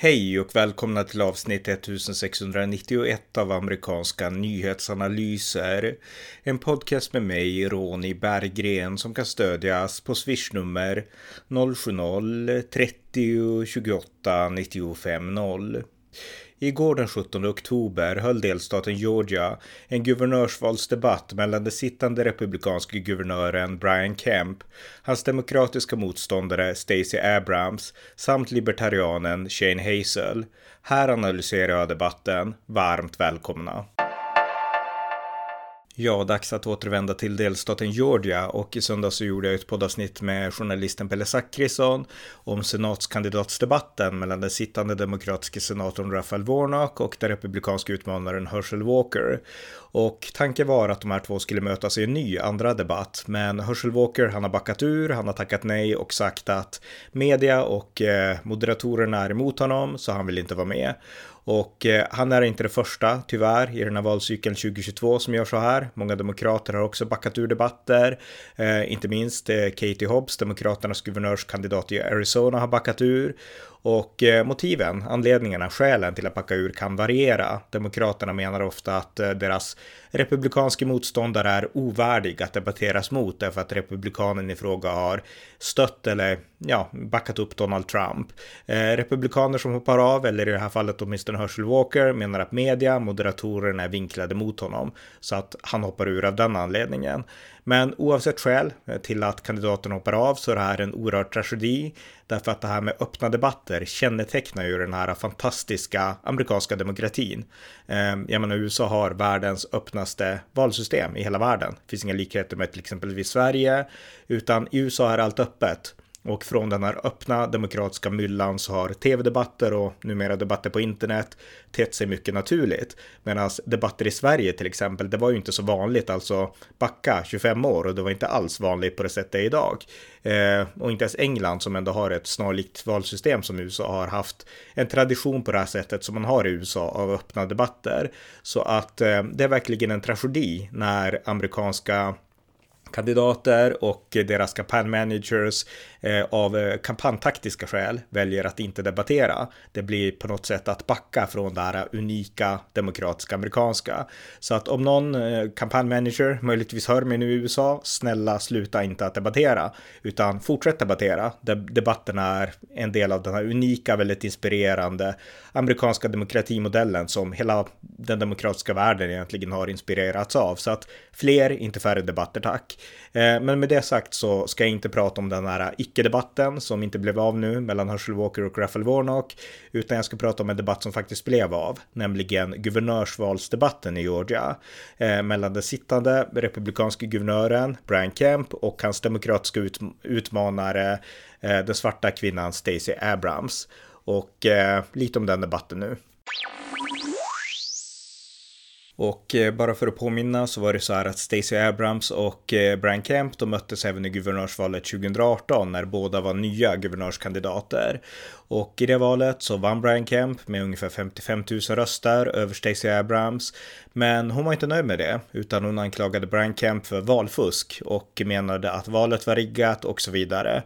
Hej och välkomna till avsnitt 1691 av amerikanska nyhetsanalyser. En podcast med mig, Ronny Berggren, som kan stödjas på swishnummer 070-30 28 95 0. Igår den 17 oktober höll delstaten Georgia en guvernörsvalsdebatt mellan den sittande republikanske guvernören Brian Kemp, hans demokratiska motståndare Stacey Abrams samt libertarianen Shane Hazel. Här analyserar jag debatten. Varmt välkomna! Ja, dags att återvända till delstaten Georgia och i söndags så gjorde jag ett poddavsnitt med journalisten Pelle Zackrisson om senatskandidatsdebatten mellan den sittande demokratiska senatorn Raphael Warnock och den republikanska utmanaren Herschel Walker. Och tanken var att de här två skulle mötas i en ny andra debatt, men Herschel Walker han har backat ur, han har tackat nej och sagt att media och eh, moderatorerna är emot honom så han vill inte vara med. Och eh, han är inte det första, tyvärr, i den här valcykeln 2022 som gör så här. Många demokrater har också backat ur debatter. Eh, inte minst eh, Katie Hobbs, demokraternas guvernörskandidat i Arizona, har backat ur. Och eh, motiven, anledningarna, skälen till att backa ur kan variera. Demokraterna menar ofta att eh, deras Republikanske motståndare är ovärdig att debatteras mot därför att republikanen i fråga har stött eller ja, backat upp Donald Trump. Eh, republikaner som hoppar av, eller i det här fallet åtminstone Herschel Walker, menar att media, moderatorerna är vinklade mot honom så att han hoppar ur av den anledningen. Men oavsett skäl till att kandidaten hoppar av så är det här en oerhörd tragedi. Därför att det här med öppna debatter kännetecknar ju den här fantastiska amerikanska demokratin. Eh, jag menar USA har världens öppna öppnaste valsystem i hela världen. Det finns inga likheter med till exempel Sverige, utan i USA är allt öppet. Och från den här öppna demokratiska myllan så har tv-debatter och numera debatter på internet tett sig mycket naturligt. Medan debatter i Sverige till exempel, det var ju inte så vanligt, alltså backa 25 år och det var inte alls vanligt på det sättet det är idag. Eh, och inte ens England som ändå har ett snarlikt valsystem som USA har haft en tradition på det här sättet som man har i USA av öppna debatter. Så att eh, det är verkligen en tragedi när amerikanska kandidater och deras kampanjmanagers Eh, av eh, kampanjtaktiska skäl väljer att inte debattera. Det blir på något sätt att backa från det här unika demokratiska amerikanska. Så att om någon eh, kampanjmanager möjligtvis hör mig nu i USA, snälla sluta inte att debattera, utan fortsätt debattera. Debatterna är en del av den här unika, väldigt inspirerande amerikanska demokratimodellen som hela den demokratiska världen egentligen har inspirerats av. Så att fler, inte färre debatter tack. Men med det sagt så ska jag inte prata om den här icke-debatten som inte blev av nu mellan Herschel Walker och Raphael Warnock, utan jag ska prata om en debatt som faktiskt blev av, nämligen guvernörsvalsdebatten i Georgia eh, mellan den sittande republikanske guvernören Brian Kemp och hans demokratiska ut utmanare, eh, den svarta kvinnan Stacey Abrams. Och eh, lite om den debatten nu. Och eh, bara för att påminna så var det så här att Stacey Abrams och eh, Brian Kemp de möttes även i guvernörsvalet 2018 när båda var nya guvernörskandidater. Och i det valet så vann Brian Kemp med ungefär 55 000 röster över Stacey Abrams. Men hon var inte nöjd med det, utan hon anklagade Brian Kemp för valfusk och menade att valet var riggat och så vidare.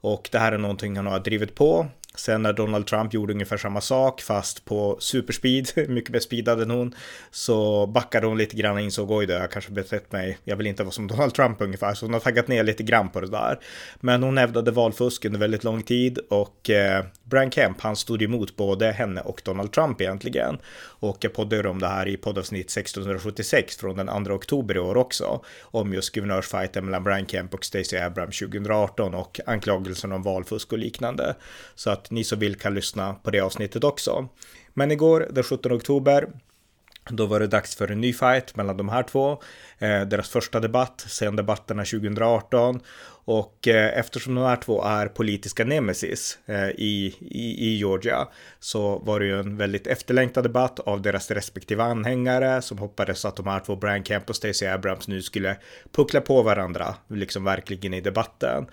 Och det här är någonting han har drivit på Sen när Donald Trump gjorde ungefär samma sak fast på superspeed, mycket mer speedad än hon, så backade hon lite grann och insåg oj då, jag kanske betett mig, jag vill inte vara som Donald Trump ungefär, så hon har taggat ner lite grann på det där. Men hon hävdade valfusk under väldigt lång tid och eh, Brian Kemp, han stod emot både henne och Donald Trump egentligen. Och jag poddade om det här i poddavsnitt 1676 från den 2 oktober i år också, om just guvernörsfajten mellan Brian Kemp och Stacey Abrams 2018 och anklagelsen om valfusk och liknande. Så att ni som vill kan lyssna på det avsnittet också. Men igår, den 17 oktober, då var det dags för en ny fight mellan de här två. Eh, deras första debatt sen debatterna 2018. Och eh, eftersom de här två är politiska nemesis eh, i, i, i Georgia så var det ju en väldigt efterlängtad debatt av deras respektive anhängare som hoppades att de här två, Brian Kemp och Stacey Abrams, nu skulle puckla på varandra, liksom verkligen i debatten.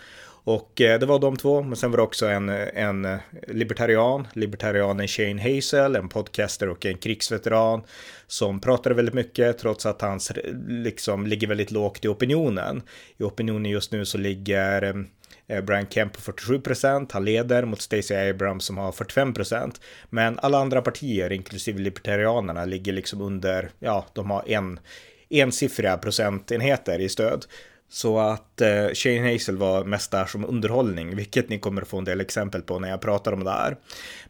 Och eh, det var de två, men sen var det också en, en eh, libertarian, libertarianen Shane Hazel, en podcaster och en krigsveteran som pratade väldigt mycket trots att han eh, liksom ligger väldigt lågt i opinionen. I opinionen just nu så ligger Brian Kemp på 47 procent, han leder mot Stacey Abrams som har 45 procent. Men alla andra partier, inklusive libertarianerna, ligger liksom under, ja, de har en ensiffriga procentenheter i stöd. Så att eh, Shane Hazel var mest där som underhållning, vilket ni kommer att få en del exempel på när jag pratar om det här.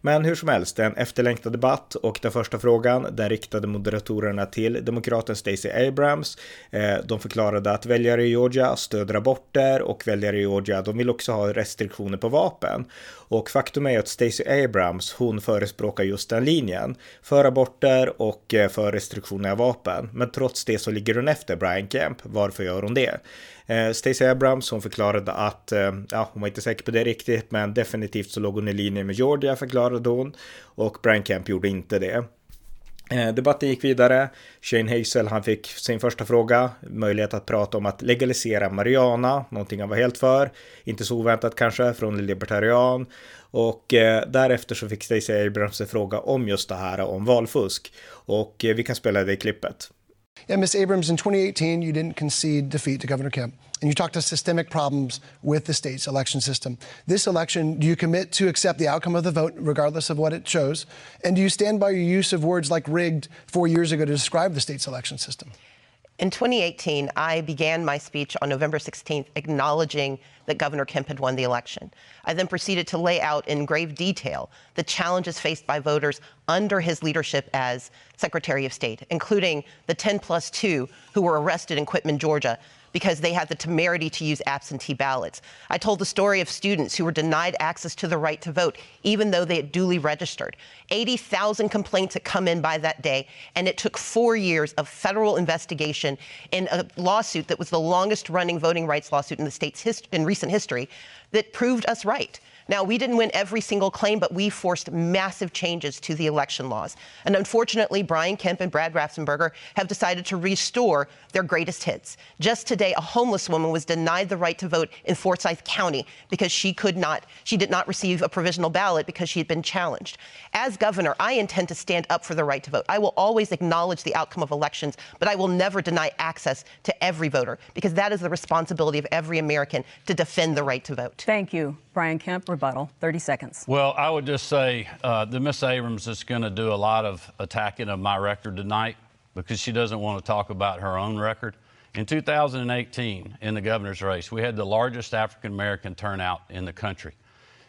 Men hur som helst, en efterlängtad debatt och den första frågan, den riktade moderatorerna till demokraten Stacey Abrams. Eh, de förklarade att väljare i Georgia stöder aborter och väljare i Georgia, de vill också ha restriktioner på vapen. Och faktum är att Stacey Abrams, hon förespråkar just den linjen. För aborter och eh, för restriktioner av vapen. Men trots det så ligger hon efter Brian Kemp. Varför gör hon det? Eh, Stacey Abrams, hon förklarade att, eh, ja, hon var inte säker på det riktigt, men definitivt så låg hon i linje med Georgia, förklarade hon. Och Brian Kemp gjorde inte det. Eh, debatten gick vidare. Shane Hazel, han fick sin första fråga, möjlighet att prata om att legalisera marijuana, någonting han var helt för, inte så oväntat kanske, från en libertarian. Och eh, därefter så fick Stacey Abrams en fråga om just det här om valfusk. Och eh, vi kan spela det i klippet. Yeah, Ms. Abrams, in 2018, you didn't concede defeat to Governor Kemp, and you talked to systemic problems with the state's election system. This election, do you commit to accept the outcome of the vote, regardless of what it shows? And do you stand by your use of words like rigged four years ago to describe the state's election system? In 2018, I began my speech on November 16th acknowledging that Governor Kemp had won the election. I then proceeded to lay out in grave detail the challenges faced by voters under his leadership as Secretary of State, including the 10 plus 2 who were arrested in Quitman, Georgia, because they had the temerity to use absentee ballots. I told the story of students who were denied access to the right to vote, even though they had duly registered. 80,000 complaints had come in by that day, and it took four years of federal investigation in a lawsuit that was the longest running voting rights lawsuit in the state's hist- in recent history that proved us right. Now, we didn't win every single claim, but we forced massive changes to the election laws. And unfortunately, Brian Kemp and Brad Raffensperger have decided to restore their greatest hits. Just today, a homeless woman was denied the right to vote in Forsyth County because she could not, she did not receive a provisional ballot because she had been challenged. As governor, I intend to stand up for the right to vote. I will always acknowledge the outcome of elections, but I will never deny access to every voter because that is the responsibility of every American to defend the right to vote. Thank you. Brian Kemp, rebuttal, 30 seconds. Well, I would just say uh, Miss Abrams is going to do a lot of attacking of my record tonight because she doesn't want to talk about her own record. In 2018, in the governor's race, we had the largest African American turnout in the country.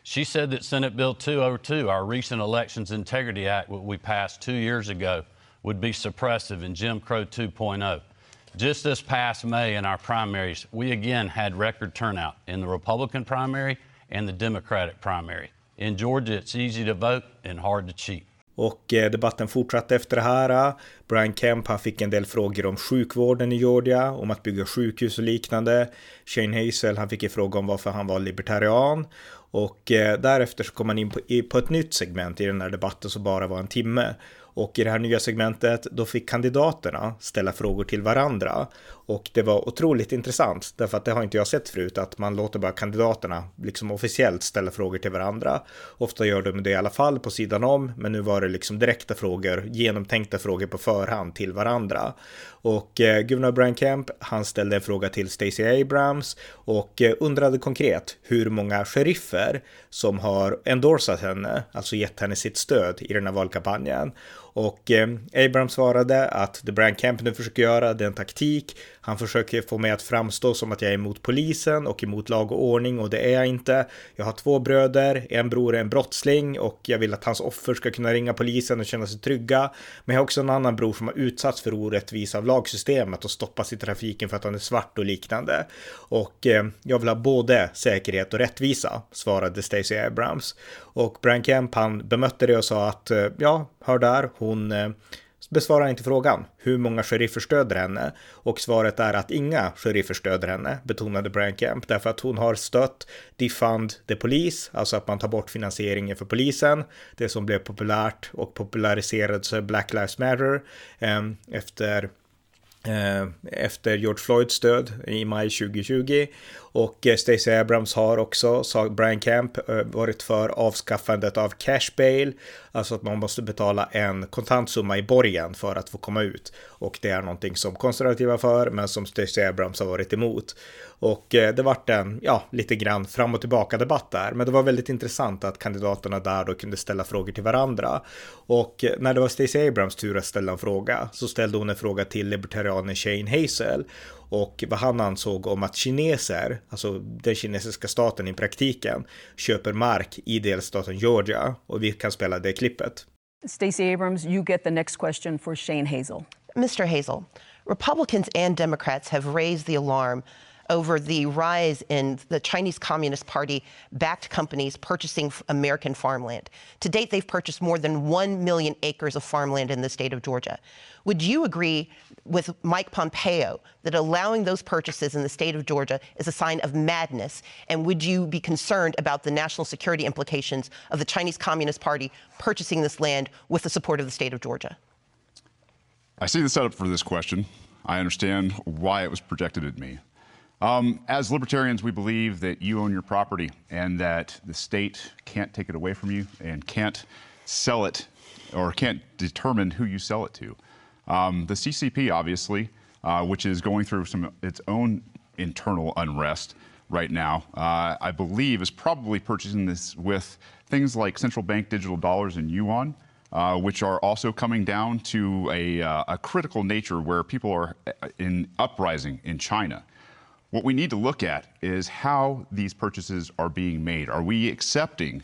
She said that Senate Bill 202, our recent Elections Integrity Act, what we passed two years ago, would be suppressive in Jim Crow 2.0. Just this past May in our primaries, we again had record turnout in the Republican primary and the Democratic primary. In Georgia, it's easy to vote and hard to cheat. Och eh, debatten fortsatte efter det här. Brian Kemp han fick en del frågor om sjukvården i Georgia, om att bygga sjukhus och liknande. Shane Hazel han fick en fråga om varför han var libertarian. Och eh, därefter så kom han in på, på ett nytt segment i den här debatten som bara var en timme. Och i det här nya segmentet, då fick kandidaterna ställa frågor till varandra. Och det var otroligt intressant, därför att det har inte jag sett förut, att man låter bara kandidaterna liksom officiellt ställa frågor till varandra. Ofta gör de det i alla fall på sidan om, men nu var det liksom direkta frågor, genomtänkta frågor på förhand till varandra. Och eh, guvernör Brian Kemp, han ställde en fråga till Stacey Abrams och eh, undrade konkret hur många sheriffer som har endorsat henne, alltså gett henne sitt stöd i den här valkampanjen. Och eh, Abrams svarade att det Brian Kemp nu försöker göra, det är en taktik. Han försöker få mig att framstå som att jag är emot polisen och emot lag och ordning och det är jag inte. Jag har två bröder, en bror är en brottsling och jag vill att hans offer ska kunna ringa polisen och känna sig trygga. Men jag har också en annan bror som har utsatts för orättvisa av lagsystemet och stoppas i trafiken för att han är svart och liknande. Och eh, jag vill ha både säkerhet och rättvisa, svarade Stacey Abrams. Och Brian Kemp han bemötte det och sa att eh, ja, hör där, hon eh, besvarar inte frågan. Hur många sheriffer stöder henne? Och svaret är att inga sheriffer stöder henne, betonade Brian Kemp, därför att hon har stött Defund the Police, alltså att man tar bort finansieringen för polisen, det som blev populärt och populariserades Black Lives Matter eh, efter Eh, efter George Floyds död i maj 2020. Och eh, Stacey Abrams har också, sa Brian Camp, eh, varit för avskaffandet av cash bail. Alltså att man måste betala en kontantsumma i borgen för att få komma ut. Och det är någonting som konservativa för, men som Stacey Abrams har varit emot. Och det vart en, ja, lite grann fram och tillbaka debatt där. Men det var väldigt intressant att kandidaterna där då kunde ställa frågor till varandra. Och när det var Stacey Abrams tur att ställa en fråga så ställde hon en fråga till libertarianen Shane Hazel och vad han ansåg om att kineser, alltså den kinesiska staten i praktiken, köper mark i delstaten Georgia och vi kan spela det klippet. Stacey Abrams, you get the next question for Shane Hazel. Mr. Hazel, Republicans and Democrats have raised the alarm over the rise in the Chinese Communist Party backed companies purchasing American farmland. To date, they've purchased more than 1 million acres of farmland in the state of Georgia. Would you agree with Mike Pompeo that allowing those purchases in the state of Georgia is a sign of madness? And would you be concerned about the national security implications of the Chinese Communist Party purchasing this land with the support of the state of Georgia? I see the setup for this question. I understand why it was projected at me. Um, as libertarians, we believe that you own your property and that the state can't take it away from you and can't sell it or can't determine who you sell it to. Um, the CCP, obviously, uh, which is going through some its own internal unrest right now, uh, I believe is probably purchasing this with things like central bank digital dollars and yuan. Uh, which are also coming down to a, uh, a critical nature where people are uh, in uprising in China. What we need to look at is how these purchases are being made. Are we accepting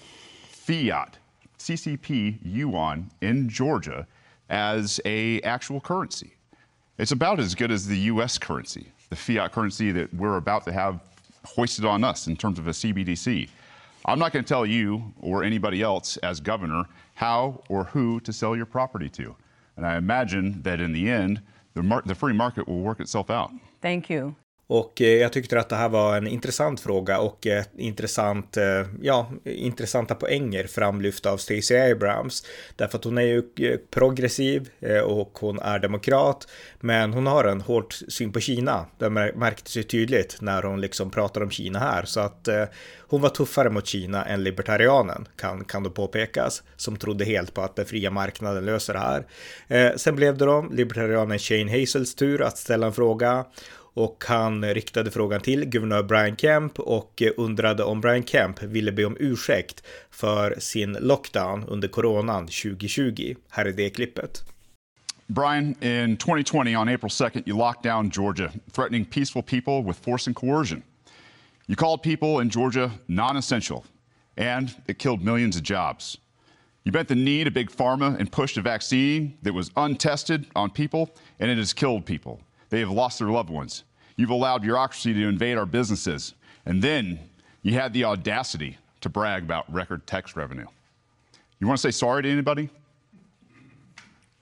fiat, CCP yuan in Georgia as a actual currency? It's about as good as the US currency, the fiat currency that we're about to have hoisted on us in terms of a CBDC. I'm not going to tell you or anybody else as governor how or who to sell your property to. And I imagine that in the end, the, the free market will work itself out. Thank you. Och eh, jag tyckte att det här var en intressant fråga och eh, intressant, eh, ja, intressanta poänger framlyfta av Stacey Abrams. Därför att hon är ju progressiv och hon är demokrat, men hon har en hård syn på Kina. Det märktes ju tydligt när hon liksom pratar om Kina här, så att hon var tuffare mot Kina än libertarianen, kan, kan då påpekas, som trodde helt på att den fria marknaden löser det här. sen blev det då libertarianen Shane Hazels tur att ställa en fråga och han riktade frågan till guvernör Brian Kemp och undrade om Brian Kemp ville be om ursäkt för sin lockdown under coronan 2020. Här är det klippet. Brian, in 2020, on April 2nd, you locked down Georgia, threatening peaceful people with force and coercion. You called people in Georgia non essential, and it killed millions of jobs. You bent the knee to big pharma and pushed a vaccine that was untested on people, and it has killed people. They have lost their loved ones. You've allowed bureaucracy to invade our businesses. And then you had the audacity to brag about record tax revenue. You want to say sorry to anybody?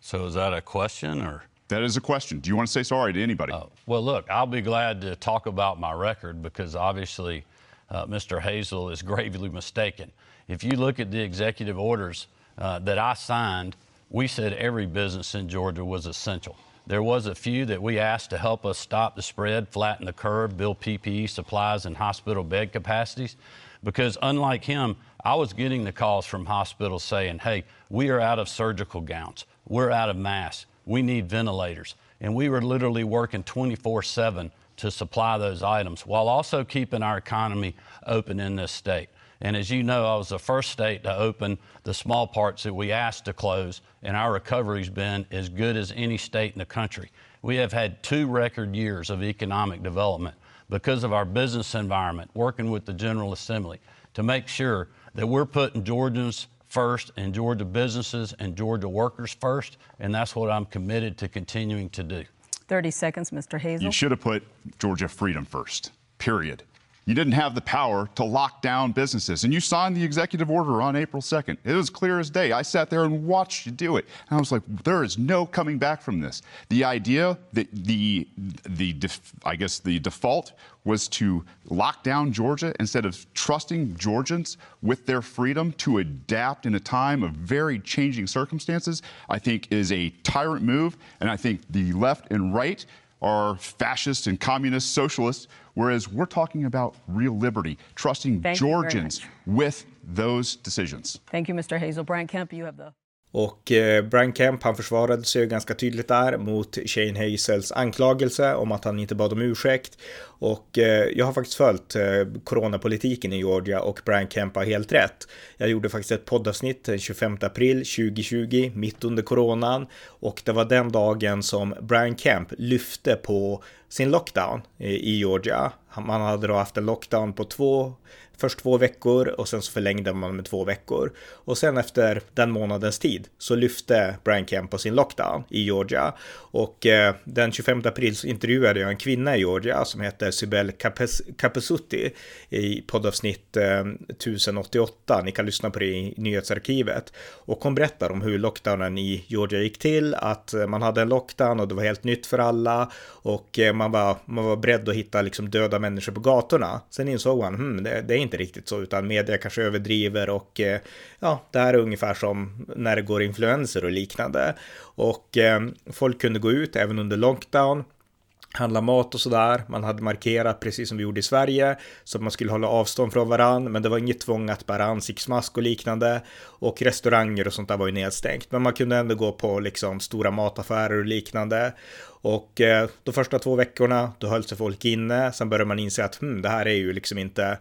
So is that a question or? That is a question. Do you want to say sorry to anybody? Uh, well, look, I'll be glad to talk about my record because obviously uh, Mr. Hazel is gravely mistaken. If you look at the executive orders uh, that I signed, we said every business in Georgia was essential. There was a few that we asked to help us stop the spread, flatten the curve, build PPE supplies and hospital bed capacities. Because unlike him, I was getting the calls from hospitals saying, hey, we are out of surgical gowns. We're out of masks. We need ventilators. And we were literally working 24 7 to supply those items while also keeping our economy open in this state. And as you know, I was the first state to open the small parts that we asked to close, and our recovery's been as good as any state in the country. We have had two record years of economic development because of our business environment, working with the General Assembly to make sure that we're putting Georgians first and Georgia businesses and Georgia workers first, and that's what I'm committed to continuing to do. 30 seconds, Mr. Hazel. You should have put Georgia freedom first, period. You didn't have the power to lock down businesses. And you signed the executive order on April 2nd. It was clear as day. I sat there and watched you do it. And I was like, there is no coming back from this. The idea that the, the I guess the default was to lock down Georgia instead of trusting Georgians with their freedom to adapt in a time of very changing circumstances, I think is a tyrant move. And I think the left and right are fascist and communist socialists, whereas we're talking about real liberty, trusting Thank Georgians with those decisions. Thank you, Mr. Hazel. Brian Kemp, you have the Och eh, Brian Kemp han försvarade sig ganska tydligt där mot Shane Hazels anklagelse om att han inte bad om ursäkt. Och eh, jag har faktiskt följt eh, coronapolitiken i Georgia och Brian Kemp har helt rätt. Jag gjorde faktiskt ett poddavsnitt den 25 april 2020, mitt under coronan. Och det var den dagen som Brian Kemp lyfte på sin lockdown i Georgia. Man hade då haft en lockdown på två först två veckor och sen så förlängde man med två veckor. Och sen efter den månadens tid så lyfte Brian Kemp på sin lockdown i Georgia. Och eh, den 25 april så intervjuade jag en kvinna i Georgia som heter Sibel Capesutti i poddavsnitt eh, 1088. Ni kan lyssna på det i nyhetsarkivet. Och hon berättar om hur lockdownen i Georgia gick till, att eh, man hade en lockdown och det var helt nytt för alla och eh, man var, man var beredd att hitta liksom döda människor på gatorna. Sen insåg man, hmm, det, det är inte inte riktigt så, utan media kanske överdriver och eh, ja, det här är ungefär som när det går influenser och liknande. Och eh, folk kunde gå ut även under lockdown handla mat och sådär. Man hade markerat precis som vi gjorde i Sverige så att man skulle hålla avstånd från varann, men det var inget tvång att bära ansiktsmask och liknande och restauranger och sånt där var ju nedstängt. Men man kunde ändå gå på liksom stora mataffärer och liknande och eh, de första två veckorna då höll sig folk inne. Sen började man inse att hmm, det här är ju liksom inte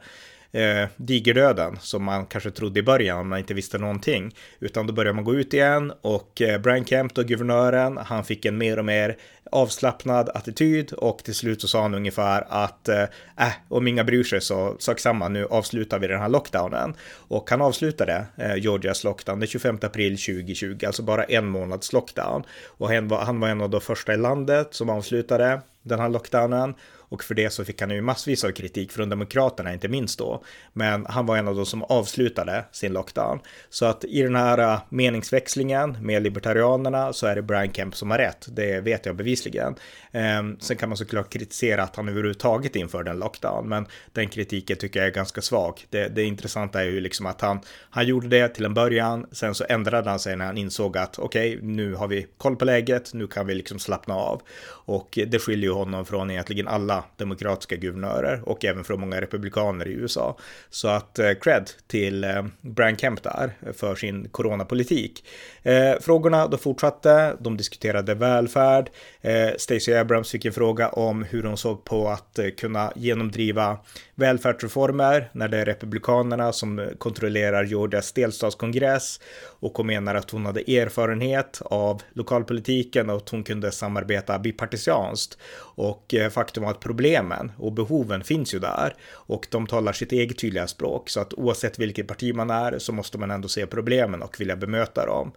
eh, digerdöden som man kanske trodde i början om man inte visste någonting. Utan då började man gå ut igen och eh, Brian Kemp, då guvernören, han fick en mer och mer avslappnad attityd och till slut så sa han ungefär att eh, äh, om inga bryr sig så sak samma, nu avslutar vi den här lockdownen. Och han avslutade eh, Georgias lockdown den 25 april 2020, alltså bara en månads lockdown. Och han var, han var en av de första i landet som avslutade den här lockdownen och för det så fick han ju massvis av kritik från Demokraterna, inte minst då. Men han var en av de som avslutade sin lockdown. Så att i den här äh, meningsväxlingen med libertarianerna så är det Brian Kemp som har rätt. Det vet jag bevisligen. Ehm, sen kan man såklart kritisera att han överhuvudtaget införde en lockdown, men den kritiken tycker jag är ganska svag. Det, det intressanta är ju liksom att han, han gjorde det till en början, sen så ändrade han sig när han insåg att okej, okay, nu har vi koll på läget, nu kan vi liksom slappna av. Och det skiljer ju honom från egentligen alla demokratiska guvernörer och även från många republikaner i USA. Så att eh, cred till eh, Brian Kemp där för sin coronapolitik. Eh, frågorna då fortsatte, de diskuterade välfärd. Eh, Stacey Abrams fick en fråga om hur hon såg på att eh, kunna genomdriva välfärdsreformer när det är republikanerna som kontrollerar Georgias delstatskongress och hon menar att hon hade erfarenhet av lokalpolitiken och att hon kunde samarbeta bipartisanskt. Och eh, faktum är att problemen och behoven finns ju där. Och de talar sitt eget tydliga språk. Så att oavsett vilket parti man är så måste man ändå se problemen och vilja bemöta dem.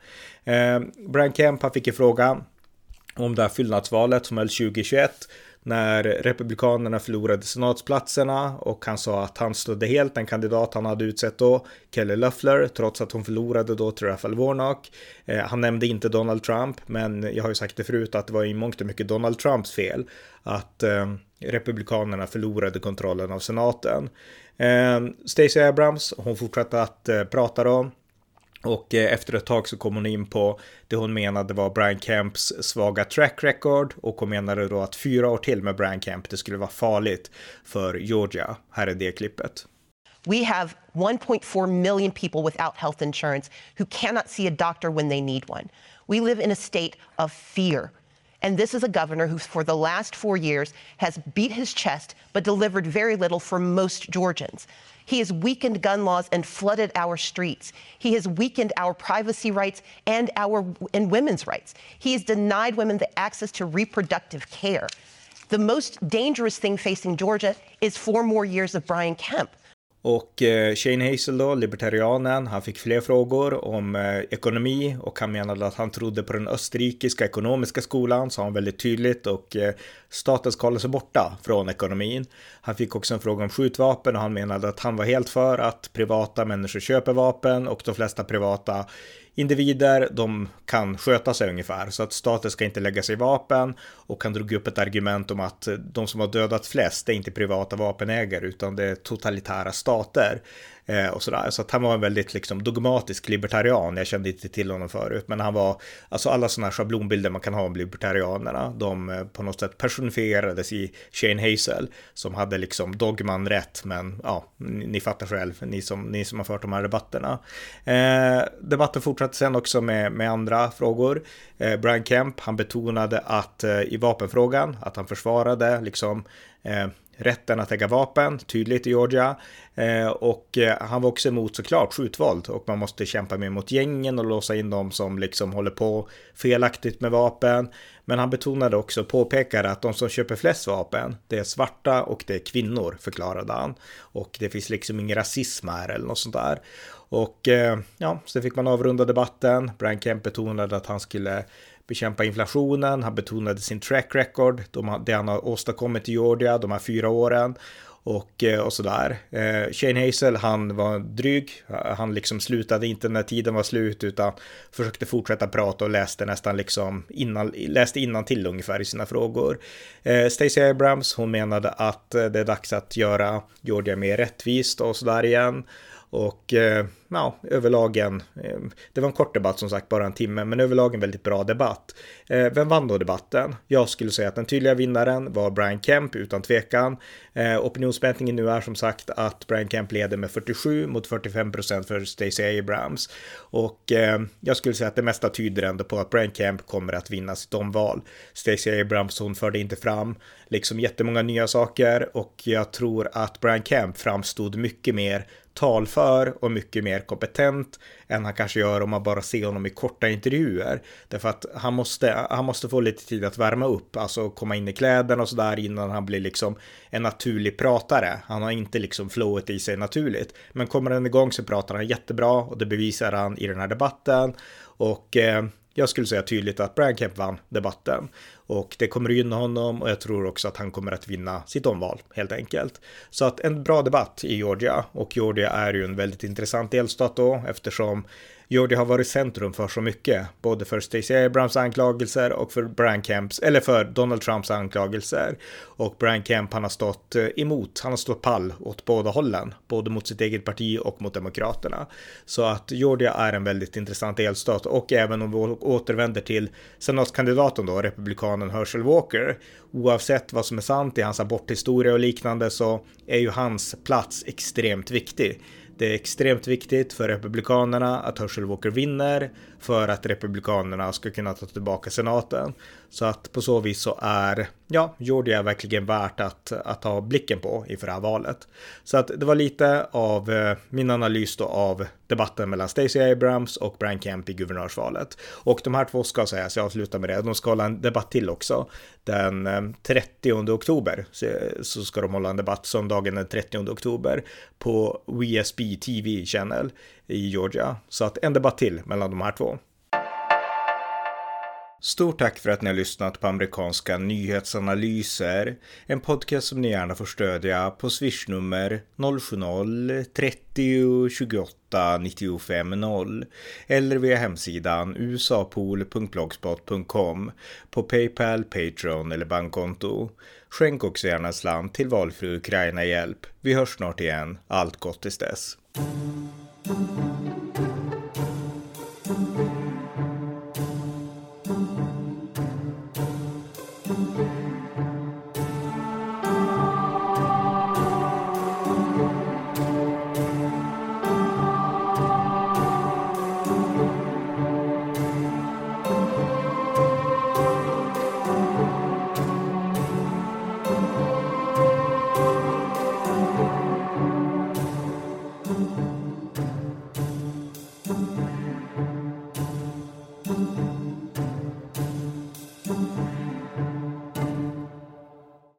Eh, Brian Kemp fick en fråga om det här fyllnadsvalet som hölls 2021 när Republikanerna förlorade senatsplatserna och han sa att han stödde helt den kandidat han hade utsett då, Kelly Loeffler, trots att hon förlorade då till Raphael Warnock. Eh, han nämnde inte Donald Trump, men jag har ju sagt det förut att det var i mångt och mycket Donald Trumps fel att eh, Republikanerna förlorade kontrollen av senaten. Eh, Stacey Abrams, hon fortsatte att eh, prata om och eh, efter ett tag så kom hon in på det hon menade var Brian Kemps svaga track record och hon menade då att fyra år till med Brian Kemp det skulle vara farligt för Georgia. Här är det klippet. We have 1.4 million people without health insurance who cannot see a doctor when they need one. We live in a state of fear. And this is a governor who, for the last four years, has beat his chest but delivered very little for most Georgians. He has weakened gun laws and flooded our streets. He has weakened our privacy rights and our and women's rights. He has denied women the access to reproductive care. The most dangerous thing facing Georgia is four more years of Brian Kemp. Och eh, Shane Hazel då, libertarianen, han fick fler frågor om eh, ekonomi och han menade att han trodde på den österrikiska ekonomiska skolan, sa han väldigt tydligt och eh, staten ska hålla sig borta från ekonomin. Han fick också en fråga om skjutvapen och han menade att han var helt för att privata människor köper vapen och de flesta privata individer, de kan sköta sig ungefär så att staten ska inte lägga sig i vapen och han drog upp ett argument om att de som har dödat flest är inte privata vapenägare utan det är totalitära stater. Eh, och sådär. Så att han var en väldigt liksom, dogmatisk libertarian. Jag kände inte till honom förut, men han var, alltså alla sådana schablonbilder man kan ha om libertarianerna, de eh, på något sätt personifierades i Shane Hazel, som hade liksom dogman rätt, men ja, ni, ni fattar själv, ni som, ni som har fört de här debatterna. Eh, debatten fortsatte sen också med, med andra frågor. Eh, Brian Kemp, han betonade att eh, i vapenfrågan, att han försvarade liksom eh, rätten att äga vapen, tydligt i Georgia. Eh, och eh, han var också emot såklart skjutvåld och man måste kämpa mer mot gängen och låsa in dem som liksom håller på felaktigt med vapen. Men han betonade också, påpekade att de som köper flest vapen, det är svarta och det är kvinnor, förklarade han. Och det finns liksom ingen rasism här eller något sånt där. Och eh, ja, så fick man avrunda debatten. Brian Kemp betonade att han skulle bekämpa inflationen. Han betonade sin track record, de, det han har åstadkommit i Georgia de här fyra åren och, eh, och sådär. Eh, Shane Hazel, han var dryg. Han liksom slutade inte när tiden var slut utan försökte fortsätta prata och läste nästan liksom innan, läste innan till ungefär i sina frågor. Eh, Stacey Abrams, hon menade att eh, det är dags att göra Georgia mer rättvist och sådär igen. Och eh, ja, överlag en, ehm, det var en kort debatt som sagt, bara en timme, men överlag en väldigt bra debatt. Ehm, vem vann då debatten? Jag skulle säga att den tydliga vinnaren var Brian Kemp, utan tvekan. Ehm, opinionsmätningen nu är som sagt att Brian Kemp leder med 47 mot 45 procent för Stacey Abrams. Och jag skulle säga att det mesta tyder ändå på att Brian Kemp kommer att vinna sitt omval. Stacey Abrams, hon förde inte fram liksom jättemånga nya saker och jag tror att Brian Kemp framstod mycket mer talför och mycket mer kompetent än han kanske gör om man bara ser honom i korta intervjuer. Därför att han måste, han måste få lite tid att värma upp, alltså komma in i kläderna och sådär innan han blir liksom en naturlig pratare. Han har inte liksom flowet i sig naturligt. Men kommer han igång så pratar han jättebra och det bevisar han i den här debatten. Och eh, jag skulle säga tydligt att Brian Kemp vann debatten. Och det kommer att gynna honom och jag tror också att han kommer att vinna sitt omval helt enkelt. Så att en bra debatt i Georgia och Georgia är ju en väldigt intressant delstat då eftersom Georgia har varit centrum för så mycket, både för Stacey Abrams anklagelser och för Brian Kemps, eller för Donald Trumps anklagelser. Och Brian Kemp, han har stått eh, emot, han har stått pall åt båda hållen, både mot sitt eget parti och mot Demokraterna. Så att Georgia är en väldigt intressant delstat och även om vi återvänder till senatskandidaten då, republikanen Herschel Walker, oavsett vad som är sant i hans aborthistoria och liknande så är ju hans plats extremt viktig. Det är extremt viktigt för Republikanerna att Herschel Walker vinner för att Republikanerna ska kunna ta tillbaka senaten. Så att på så vis så är, ja, Georgia verkligen värt att, att ha blicken på inför det här valet. Så att det var lite av eh, min analys då av debatten mellan Stacey Abrams och Brian Kemp i guvernörsvalet. Och de här två ska sägas, jag avslutar med det, de ska hålla en debatt till också. Den eh, 30 oktober så ska de hålla en debatt söndagen den 30 oktober på WSB TV Channel i Georgia. Så att en debatt till mellan de här två. Stort tack för att ni har lyssnat på amerikanska nyhetsanalyser. En podcast som ni gärna får stödja på swishnummer 070-30 28 95 0 eller via hemsidan usapool.blogspot.com på Paypal, Patreon eller bankkonto. Skänk också gärna en slant till valfri Ukraina-hjälp. Vi hörs snart igen. Allt gott tills dess.